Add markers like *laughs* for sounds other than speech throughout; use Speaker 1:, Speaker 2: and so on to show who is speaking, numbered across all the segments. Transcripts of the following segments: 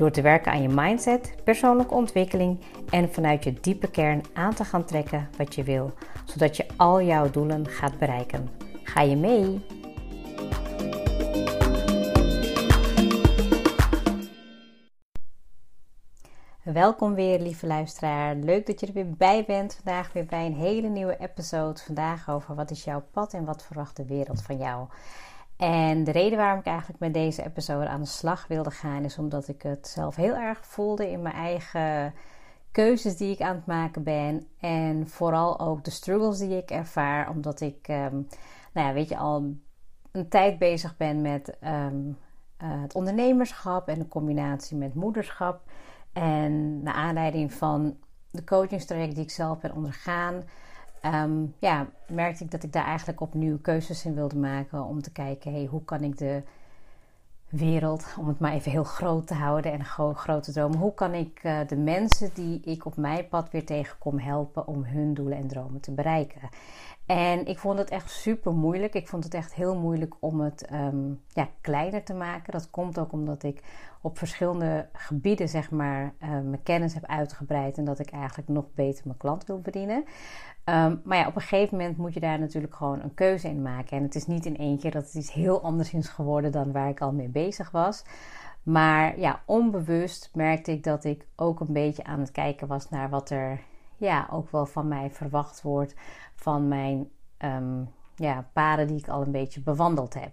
Speaker 1: Door te werken aan je mindset, persoonlijke ontwikkeling en vanuit je diepe kern aan te gaan trekken wat je wil, zodat je al jouw doelen gaat bereiken. Ga je mee? Welkom weer, lieve luisteraar. Leuk dat je er weer bij bent. Vandaag weer bij een hele nieuwe episode. Vandaag over wat is jouw pad en wat verwacht de wereld van jou. En de reden waarom ik eigenlijk met deze episode aan de slag wilde gaan, is omdat ik het zelf heel erg voelde in mijn eigen keuzes die ik aan het maken ben. En vooral ook de struggles die ik ervaar, omdat ik, um, nou ja, weet je, al een tijd bezig ben met um, uh, het ondernemerschap en de combinatie met moederschap. En naar aanleiding van de coachingstraject die ik zelf ben ondergaan, um, ja, merkte ik dat ik daar eigenlijk opnieuw keuzes in wilde maken. Om te kijken, hey, hoe kan ik de wereld, om het maar even heel groot te houden en gewoon grote dromen. Hoe kan ik uh, de mensen die ik op mijn pad weer tegenkom helpen om hun doelen en dromen te bereiken? En ik vond het echt super moeilijk. Ik vond het echt heel moeilijk om het um, ja, kleiner te maken. Dat komt ook omdat ik op verschillende gebieden, zeg maar, uh, mijn kennis heb uitgebreid. En dat ik eigenlijk nog beter mijn klant wil bedienen. Um, maar ja, op een gegeven moment moet je daar natuurlijk gewoon een keuze in maken. En het is niet in één keer dat het iets heel anders is geworden dan waar ik al mee bezig was. Maar ja, onbewust merkte ik dat ik ook een beetje aan het kijken was naar wat er ja, ook wel van mij verwacht wordt. Van mijn um, ja, paden die ik al een beetje bewandeld heb.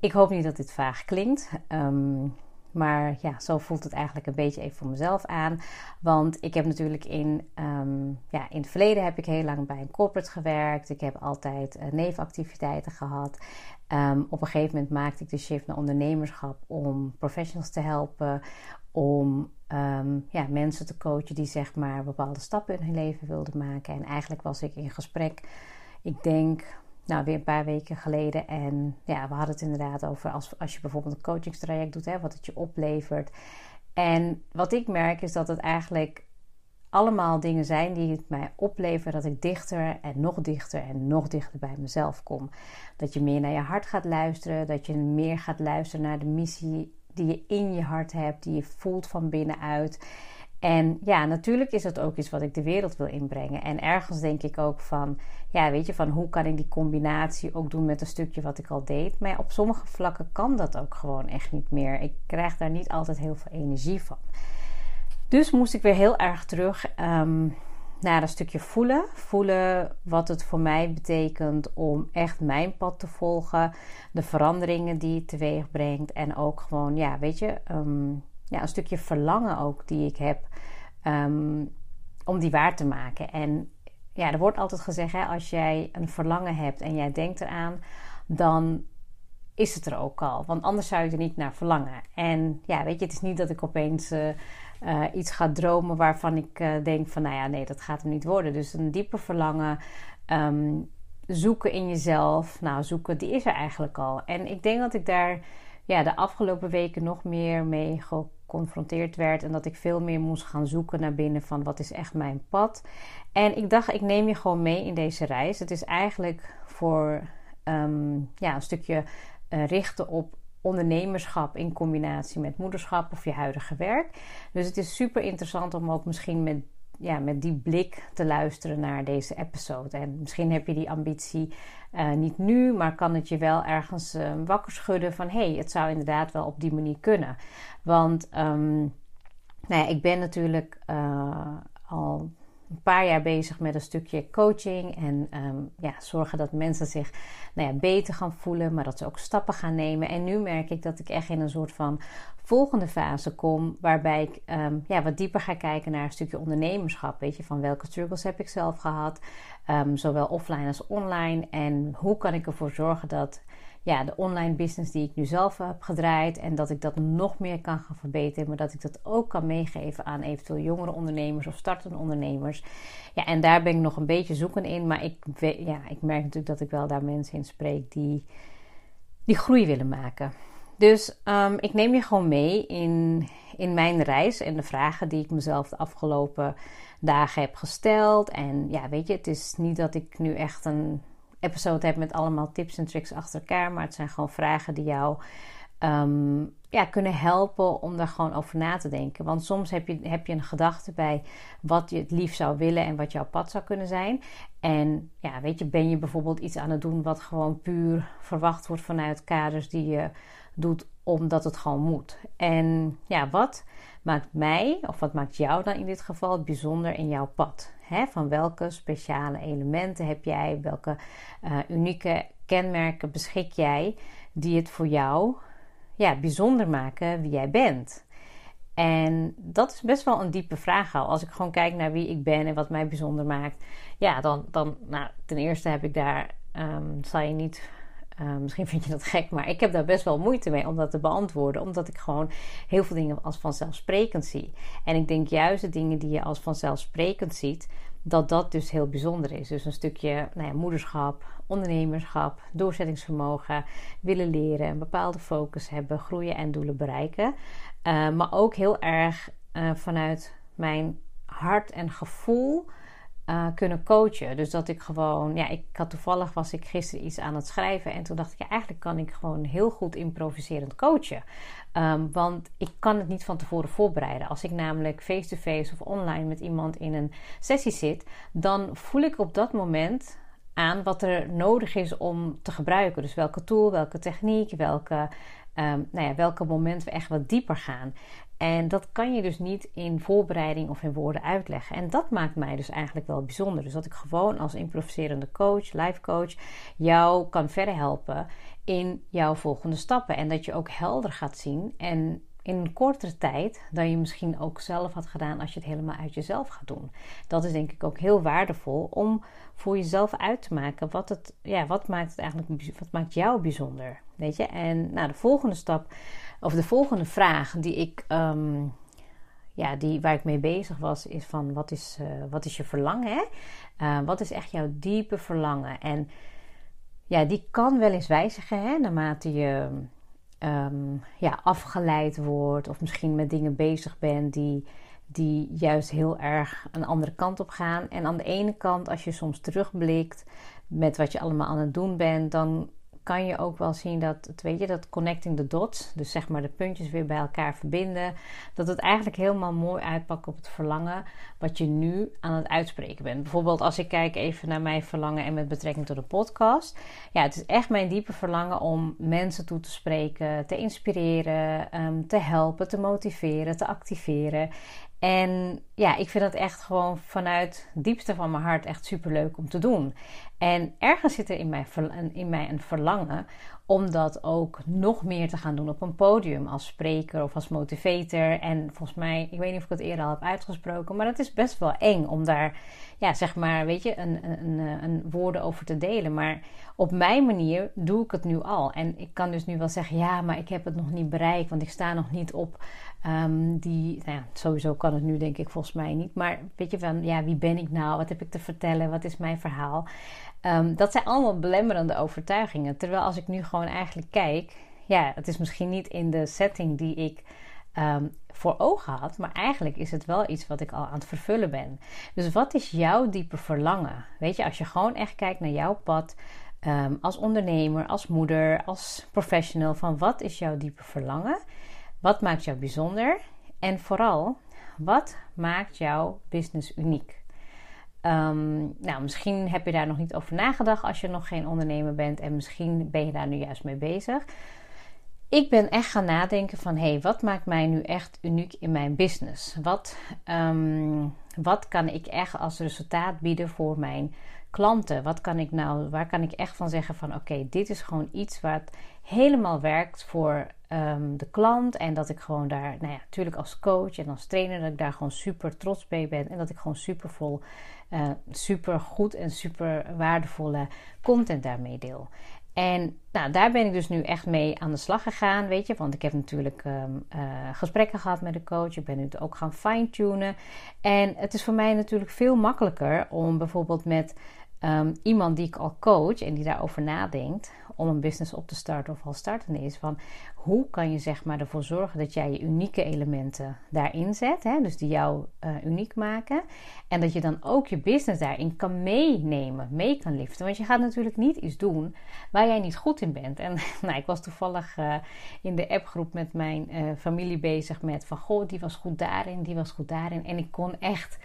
Speaker 1: Ik hoop niet dat dit vaag klinkt. Um, maar ja, zo voelt het eigenlijk een beetje even voor mezelf aan. Want ik heb natuurlijk in, um, ja, in het verleden heb ik heel lang bij een corporate gewerkt. Ik heb altijd uh, nevenactiviteiten gehad. Um, op een gegeven moment maakte ik de shift naar ondernemerschap om professionals te helpen. Om um, ja, mensen te coachen die zeg maar bepaalde stappen in hun leven wilden maken. En eigenlijk was ik in gesprek, ik denk nou, weer een paar weken geleden. En ja, we hadden het inderdaad over als, als je bijvoorbeeld een coachingstraject doet, hè, wat het je oplevert. En wat ik merk is dat het eigenlijk allemaal dingen zijn die het mij opleveren dat ik dichter en nog dichter en nog dichter bij mezelf kom. Dat je meer naar je hart gaat luisteren, dat je meer gaat luisteren naar de missie die je in je hart hebt, die je voelt van binnenuit. En ja, natuurlijk is dat ook iets wat ik de wereld wil inbrengen. En ergens denk ik ook van, ja, weet je, van hoe kan ik die combinatie ook doen met een stukje wat ik al deed. Maar op sommige vlakken kan dat ook gewoon echt niet meer. Ik krijg daar niet altijd heel veel energie van. Dus moest ik weer heel erg terug um, naar een stukje voelen. Voelen wat het voor mij betekent om echt mijn pad te volgen. De veranderingen die het teweeg brengt. En ook gewoon, ja, weet je, um, ja, een stukje verlangen ook die ik heb um, om die waar te maken. En ja, er wordt altijd gezegd, hè, als jij een verlangen hebt en jij denkt eraan, dan is het er ook al. Want anders zou je er niet naar verlangen. En ja, weet je, het is niet dat ik opeens uh, uh, iets ga dromen waarvan ik uh, denk van, nou ja, nee, dat gaat hem niet worden. Dus een diepe verlangen, um, zoeken in jezelf. Nou, zoeken, die is er eigenlijk al. En ik denk dat ik daar ja, de afgelopen weken nog meer mee geconfronteerd werd. En dat ik veel meer moest gaan zoeken naar binnen van wat is echt mijn pad. En ik dacht, ik neem je gewoon mee in deze reis. Het is eigenlijk voor um, ja, een stukje uh, richten op ondernemerschap in combinatie met moederschap of je huidige werk. Dus het is super interessant om ook misschien met ja, met die blik te luisteren naar deze episode. En misschien heb je die ambitie uh, niet nu, maar kan het je wel ergens uh, wakker schudden van hé, hey, het zou inderdaad wel op die manier kunnen. Want um, nou ja, ik ben natuurlijk uh, al een paar jaar bezig met een stukje coaching en um, ja, zorgen dat mensen zich nou ja, beter gaan voelen, maar dat ze ook stappen gaan nemen. En nu merk ik dat ik echt in een soort van volgende fase kom, waarbij ik um, ja, wat dieper ga kijken naar een stukje ondernemerschap. Weet je, van welke struggles heb ik zelf gehad, um, zowel offline als online. En hoe kan ik ervoor zorgen dat ja, de online business die ik nu zelf heb gedraaid. En dat ik dat nog meer kan gaan verbeteren. Maar dat ik dat ook kan meegeven aan eventueel jongere ondernemers of startende ondernemers. Ja, en daar ben ik nog een beetje zoeken in. Maar ik, ja, ik merk natuurlijk dat ik wel daar mensen in spreek die, die groei willen maken. Dus um, ik neem je gewoon mee in, in mijn reis en de vragen die ik mezelf de afgelopen dagen heb gesteld. En ja, weet je, het is niet dat ik nu echt een episode heb met allemaal tips en tricks achter elkaar. Maar het zijn gewoon vragen die jou um, ja, kunnen helpen om daar gewoon over na te denken. Want soms heb je, heb je een gedachte bij wat je het liefst zou willen en wat jouw pad zou kunnen zijn. En ja, weet je, ben je bijvoorbeeld iets aan het doen wat gewoon puur verwacht wordt vanuit kaders die je doet omdat het gewoon moet. En ja, wat maakt mij, of wat maakt jou dan in dit geval bijzonder in jouw pad? Van welke speciale elementen heb jij? Welke uh, unieke kenmerken beschik jij die het voor jou ja, bijzonder maken wie jij bent? En dat is best wel een diepe vraag al. Als ik gewoon kijk naar wie ik ben en wat mij bijzonder maakt. Ja, dan, dan nou, ten eerste heb ik daar, um, zal je niet uh, misschien vind je dat gek, maar ik heb daar best wel moeite mee om dat te beantwoorden. Omdat ik gewoon heel veel dingen als vanzelfsprekend zie. En ik denk juist de dingen die je als vanzelfsprekend ziet, dat dat dus heel bijzonder is. Dus een stukje nou ja, moederschap, ondernemerschap, doorzettingsvermogen, willen leren, een bepaalde focus hebben, groeien en doelen bereiken. Uh, maar ook heel erg uh, vanuit mijn hart en gevoel uh, kunnen coachen. Dus dat ik gewoon, ja, ik had toevallig was ik gisteren iets aan het schrijven en toen dacht ik, ja, eigenlijk kan ik gewoon heel goed improviserend coachen. Um, want ik kan het niet van tevoren voorbereiden. Als ik namelijk face-to-face of online met iemand in een sessie zit, dan voel ik op dat moment aan wat er nodig is om te gebruiken. Dus welke tool, welke techniek, welke, um, nou ja, welke moment we echt wat dieper gaan. En dat kan je dus niet in voorbereiding of in woorden uitleggen. En dat maakt mij dus eigenlijk wel bijzonder. Dus dat ik gewoon als improviserende coach, life coach, jou kan verder helpen in jouw volgende stappen. En dat je ook helder gaat zien en in een kortere tijd dan je misschien ook zelf had gedaan als je het helemaal uit jezelf gaat doen. Dat is denk ik ook heel waardevol om voor jezelf uit te maken wat het, ja, wat maakt het eigenlijk, wat maakt jou bijzonder, weet je? En nou, de volgende stap of de volgende vraag die ik, um, ja, die, waar ik mee bezig was, is van wat is, uh, wat is je verlangen? Hè? Uh, wat is echt jouw diepe verlangen? En ja, die kan wel eens wijzigen hè, naarmate je um, ja, afgeleid wordt of misschien met dingen bezig bent die, die juist heel erg een andere kant op gaan. En aan de ene kant, als je soms terugblikt met wat je allemaal aan het doen bent, dan kan je ook wel zien dat, het, weet je, dat connecting the dots, dus zeg maar de puntjes weer bij elkaar verbinden, dat het eigenlijk helemaal mooi uitpakt op het verlangen wat je nu aan het uitspreken bent. Bijvoorbeeld als ik kijk even naar mijn verlangen en met betrekking tot de podcast. Ja, het is echt mijn diepe verlangen om mensen toe te spreken, te inspireren, ehm, te helpen, te motiveren, te activeren. En ja, ik vind dat echt gewoon vanuit het diepste van mijn hart echt super leuk om te doen. En ergens zit er in mij, in mij een verlangen om dat ook nog meer te gaan doen op een podium als spreker of als motivator. En volgens mij, ik weet niet of ik het eerder al heb uitgesproken, maar het is best wel eng om daar, ja, zeg maar, weet je, een, een, een, een woorden over te delen. Maar op mijn manier doe ik het nu al. En ik kan dus nu wel zeggen, ja, maar ik heb het nog niet bereikt, want ik sta nog niet op um, die, nou ja, sowieso kan het nu denk ik volgens mij niet. Maar weet je van, ja, wie ben ik nou? Wat heb ik te vertellen? Wat is mijn verhaal? Um, dat zijn allemaal belemmerende overtuigingen. Terwijl als ik nu gewoon eigenlijk kijk, ja, het is misschien niet in de setting die ik um, voor ogen had, maar eigenlijk is het wel iets wat ik al aan het vervullen ben. Dus wat is jouw diepe verlangen? Weet je, als je gewoon echt kijkt naar jouw pad. Um, als ondernemer, als moeder, als professional, van wat is jouw diepe verlangen? Wat maakt jou bijzonder? En vooral, wat maakt jouw business uniek? Um, nou, misschien heb je daar nog niet over nagedacht als je nog geen ondernemer bent en misschien ben je daar nu juist mee bezig. Ik ben echt gaan nadenken van hé, hey, wat maakt mij nu echt uniek in mijn business? Wat, um, wat kan ik echt als resultaat bieden voor mijn klanten? Wat kan ik nou, waar kan ik echt van zeggen van oké, dit is gewoon iets wat helemaal werkt voor um, de klant. En dat ik gewoon daar, nou ja, natuurlijk als coach en als trainer, dat ik daar gewoon super trots bij ben. En dat ik gewoon super vol, uh, super goed en super waardevolle content daarmee deel. En nou, daar ben ik dus nu echt mee aan de slag gegaan, weet je. Want ik heb natuurlijk ehm, eh, gesprekken gehad met de coach. Ik ben nu ook gaan fine-tunen. En het is voor mij natuurlijk veel makkelijker om bijvoorbeeld met um, iemand die ik al coach en die daarover nadenkt om een business op te starten of al starten is. Van hoe kan je zeg maar ervoor zorgen dat jij je unieke elementen daarin zet. Hè, dus die jou uh, uniek maken. En dat je dan ook je business daarin kan meenemen, mee kan liften. Want je gaat natuurlijk niet iets doen waar jij niet goed in bent. En *laughs* nou, ik was toevallig uh, in de appgroep met mijn uh, familie bezig met van goh, die was goed daarin, die was goed daarin. En ik kon echt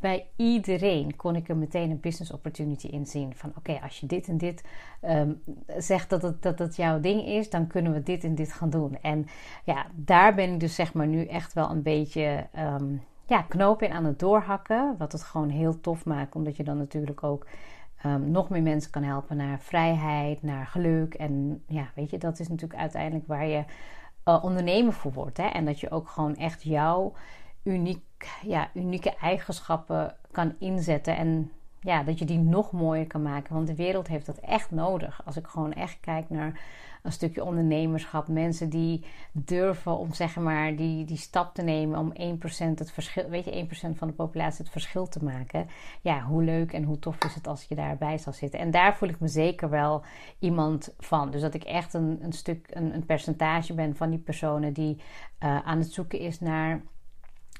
Speaker 1: bij iedereen kon ik er meteen een business opportunity in zien. Van oké, als je dit en dit um, zegt dat het, dat het jouw ding is, dan kunnen we dit en dit gaan doen. En ja, daar ben ik dus zeg maar nu echt wel een beetje um, ja, knoop in aan het doorhakken. Wat het gewoon heel tof maakt, omdat je dan natuurlijk ook um, nog meer mensen kan helpen naar vrijheid, naar geluk. En ja, weet je, dat is natuurlijk uiteindelijk waar je uh, ondernemer voor wordt. Hè? En dat je ook gewoon echt jouw uniek, ja, unieke eigenschappen kan inzetten. En ja, dat je die nog mooier kan maken. Want de wereld heeft dat echt nodig. Als ik gewoon echt kijk naar een stukje ondernemerschap. Mensen die durven om zeg maar die, die stap te nemen om 1% het verschil, weet je, 1% van de populatie het verschil te maken. Ja, hoe leuk en hoe tof is het als je daarbij zal zitten. En daar voel ik me zeker wel iemand van. Dus dat ik echt een, een stuk, een, een percentage ben van die personen die uh, aan het zoeken is naar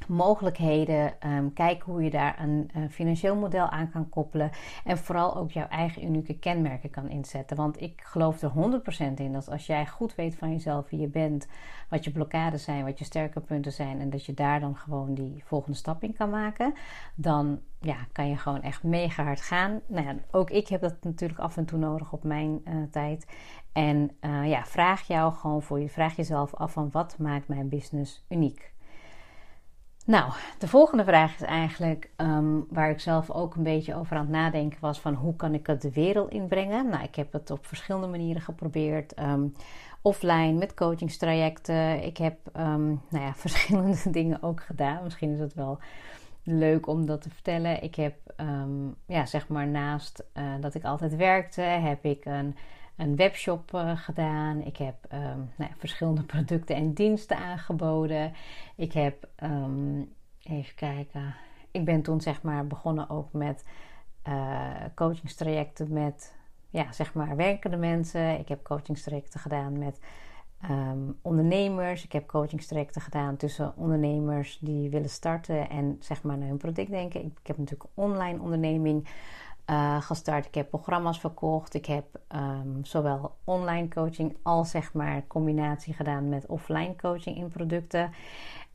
Speaker 1: mogelijkheden. Um, kijken hoe je daar een financieel model aan kan koppelen. En vooral ook jouw eigen unieke kenmerken kan inzetten. Want ik geloof er 100% in dat als jij goed weet van jezelf wie je bent, wat je blokkades zijn, wat je sterke punten zijn. En dat je daar dan gewoon die volgende stap in kan maken. Dan ja, kan je gewoon echt mega hard gaan. Nou ja, ook ik heb dat natuurlijk af en toe nodig op mijn uh, tijd. En uh, ja, vraag jou gewoon voor je, vraag jezelf af van wat maakt mijn business uniek. Nou, de volgende vraag is eigenlijk um, waar ik zelf ook een beetje over aan het nadenken was van hoe kan ik het de wereld inbrengen. Nou, ik heb het op verschillende manieren geprobeerd. Um, offline met coachingstrajecten. Ik heb um, nou ja, *laughs* verschillende dingen ook gedaan. Misschien is het wel leuk om dat te vertellen. Ik heb, ja, zeg maar naast uh, dat ik altijd werkte, heb ik een een webshop uh, gedaan. Ik heb um, nou ja, verschillende *laughs* producten en diensten aangeboden. Ik heb, um, even kijken, ik ben toen zeg maar begonnen ook met uh, coachingstrajecten met, ja, zeg maar werkende mensen. Ik heb coachingstrajecten gedaan met um, ondernemers. Ik heb coachingstrajecten gedaan tussen ondernemers die willen starten en zeg maar naar hun product denken. Ik, heb natuurlijk online onderneming uh, gestart. Ik heb programma's verkocht. Ik heb um, zowel online coaching als zeg maar combinatie gedaan met offline coaching in producten.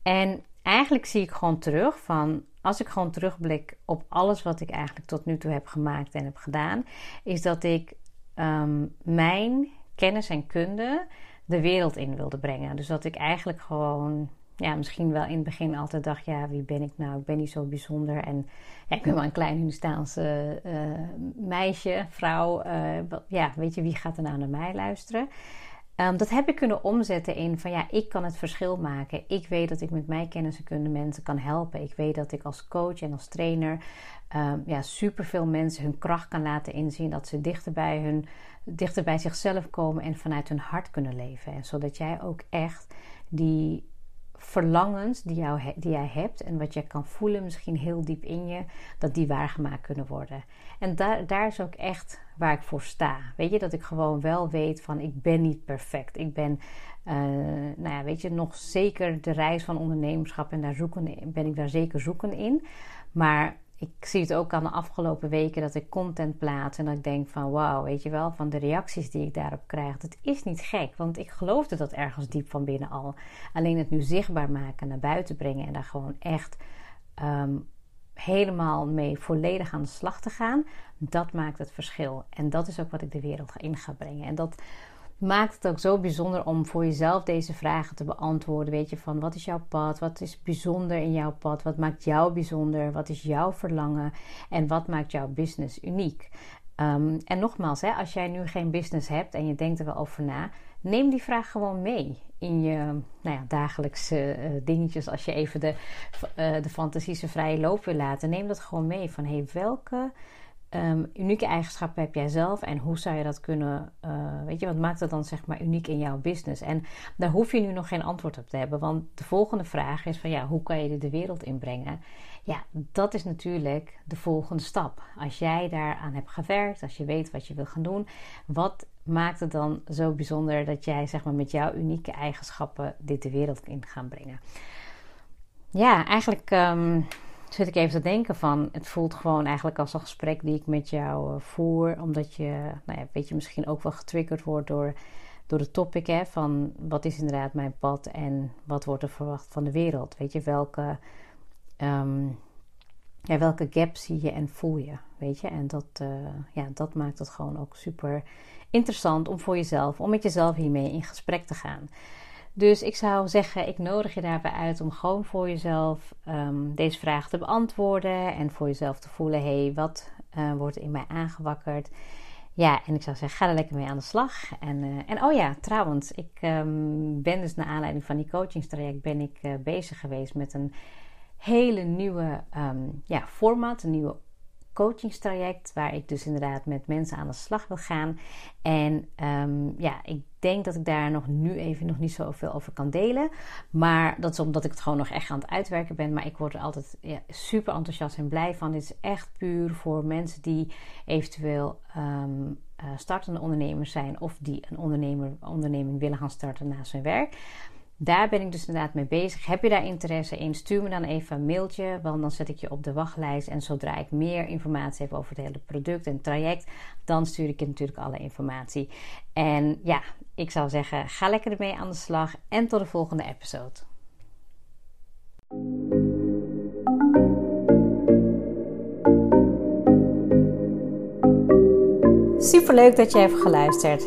Speaker 1: En eigenlijk zie ik gewoon terug van als ik gewoon terugblik op alles wat ik eigenlijk tot nu toe heb gemaakt en heb gedaan, is dat ik um, mijn kennis en kunde de wereld in wilde brengen. Dus dat ik eigenlijk gewoon ja, misschien wel in het begin altijd dacht: ja, wie ben ik nou? Ik ben niet zo bijzonder. En ja, ik ben wel een klein Hindustaanse uh, meisje, vrouw. Uh, ja, weet je, wie gaat er nou naar mij luisteren? Um, dat heb ik kunnen omzetten in van ja, ik kan het verschil maken. Ik weet dat ik met mijn kennis en kunde mensen kan helpen. Ik weet dat ik als coach en als trainer um, ja, superveel mensen hun kracht kan laten inzien. Dat ze dichter bij, hun, dichter bij zichzelf komen en vanuit hun hart kunnen leven. En zodat jij ook echt die verlangens die, jou, die jij hebt en wat jij kan voelen, misschien heel diep in je, dat die waargemaakt kunnen worden. En daar, daar is ook echt waar ik voor sta. Weet je, dat ik gewoon wel weet van ik ben niet perfect. Ik ben, uh, nou ja, weet je, nog zeker de reis van ondernemerschap en daar zoeken, ben ik daar zeker zoeken in. Maar ik zie het ook aan de afgelopen weken dat ik content plaats en dat ik denk van wauw, weet je wel, van de reacties die ik daarop krijg. Het is niet gek, want ik geloofde dat ergens diep van binnen al. Alleen het nu zichtbaar maken, naar buiten brengen en daar gewoon echt um, helemaal mee volledig aan de slag te gaan, dat maakt het verschil. En dat is ook wat ik de wereld in ga brengen. En dat maakt het ook zo bijzonder om voor jezelf deze vragen te beantwoorden. Weet je, van wat is jouw pad? Wat is bijzonder in jouw pad? Wat maakt jou bijzonder? Wat is jouw verlangen? En wat maakt jouw business uniek? Um, en nogmaals, hè, als jij nu geen business hebt en je denkt er wel over na, neem die vraag gewoon mee in je nou ja, dagelijkse uh, dingetjes. Als je even de, uh, de fantasische vrije loop wil laten, neem dat gewoon mee. Van hey, welke Ehm, unieke eigenschappen heb jij zelf en hoe zou je dat kunnen, uh, weet je, wat maakt het dan zeg maar uniek in jouw business? En daar hoef je nu nog geen antwoord op te hebben, want de volgende vraag is van ja, hoe kan je dit de wereld inbrengen? Ja, dat is natuurlijk de volgende stap. Als jij daaraan hebt gewerkt, als je weet wat je wil gaan doen, wat maakt het dan zo bijzonder dat jij zeg maar met jouw unieke eigenschappen dit de wereld in gaat brengen? Ja, eigenlijk um, zit ik even te denken van, het voelt gewoon eigenlijk als een gesprek die ik met jou uh, voer, omdat je, nou ja, weet je, misschien ook wel getriggerd wordt door, door de topic hè, van wat is inderdaad mijn pad en wat wordt er verwacht van de wereld. Weet je, welke, um, ja, welke gap zie je en voel je, weet je. En dat, uh, ja, dat maakt het gewoon ook super interessant om voor jezelf, om met jezelf hiermee in gesprek te gaan. Dus ik zou zeggen, ik nodig je daarbij uit om gewoon voor jezelf um, deze vraag te beantwoorden en voor jezelf te voelen: hé, hey, wat uh, wordt in mij aangewakkerd? Ja, en ik zou zeggen, ga er lekker mee aan de slag. En, uh, en oh ja, trouwens, ik um, ben dus naar aanleiding van die coachingstraject ben ik uh, bezig geweest met een hele nieuwe um, ja, format, een nieuwe coachingstraject waar ik dus inderdaad met mensen aan de slag wil gaan. En um, ja, ik denk dat ik daar nog nu even nog niet zoveel over kan delen. Maar dat is omdat ik het gewoon nog echt aan het uitwerken ben. Maar ik word er altijd ja, super enthousiast en blij van. Dit is echt puur voor mensen die eventueel um, uh, startende ondernemers zijn of die een ondernemer, onderneming willen gaan starten naast hun werk. Daar ben ik dus inderdaad mee bezig. Heb je daar interesse in? Stuur me dan even een mailtje, want dan zet ik je op de wachtlijst. En zodra ik meer informatie heb over het hele product en traject, dan stuur ik je natuurlijk alle informatie. En ja, ik zou zeggen, ga lekker ermee aan de slag en tot de volgende episode. Super leuk dat je hebt geluisterd.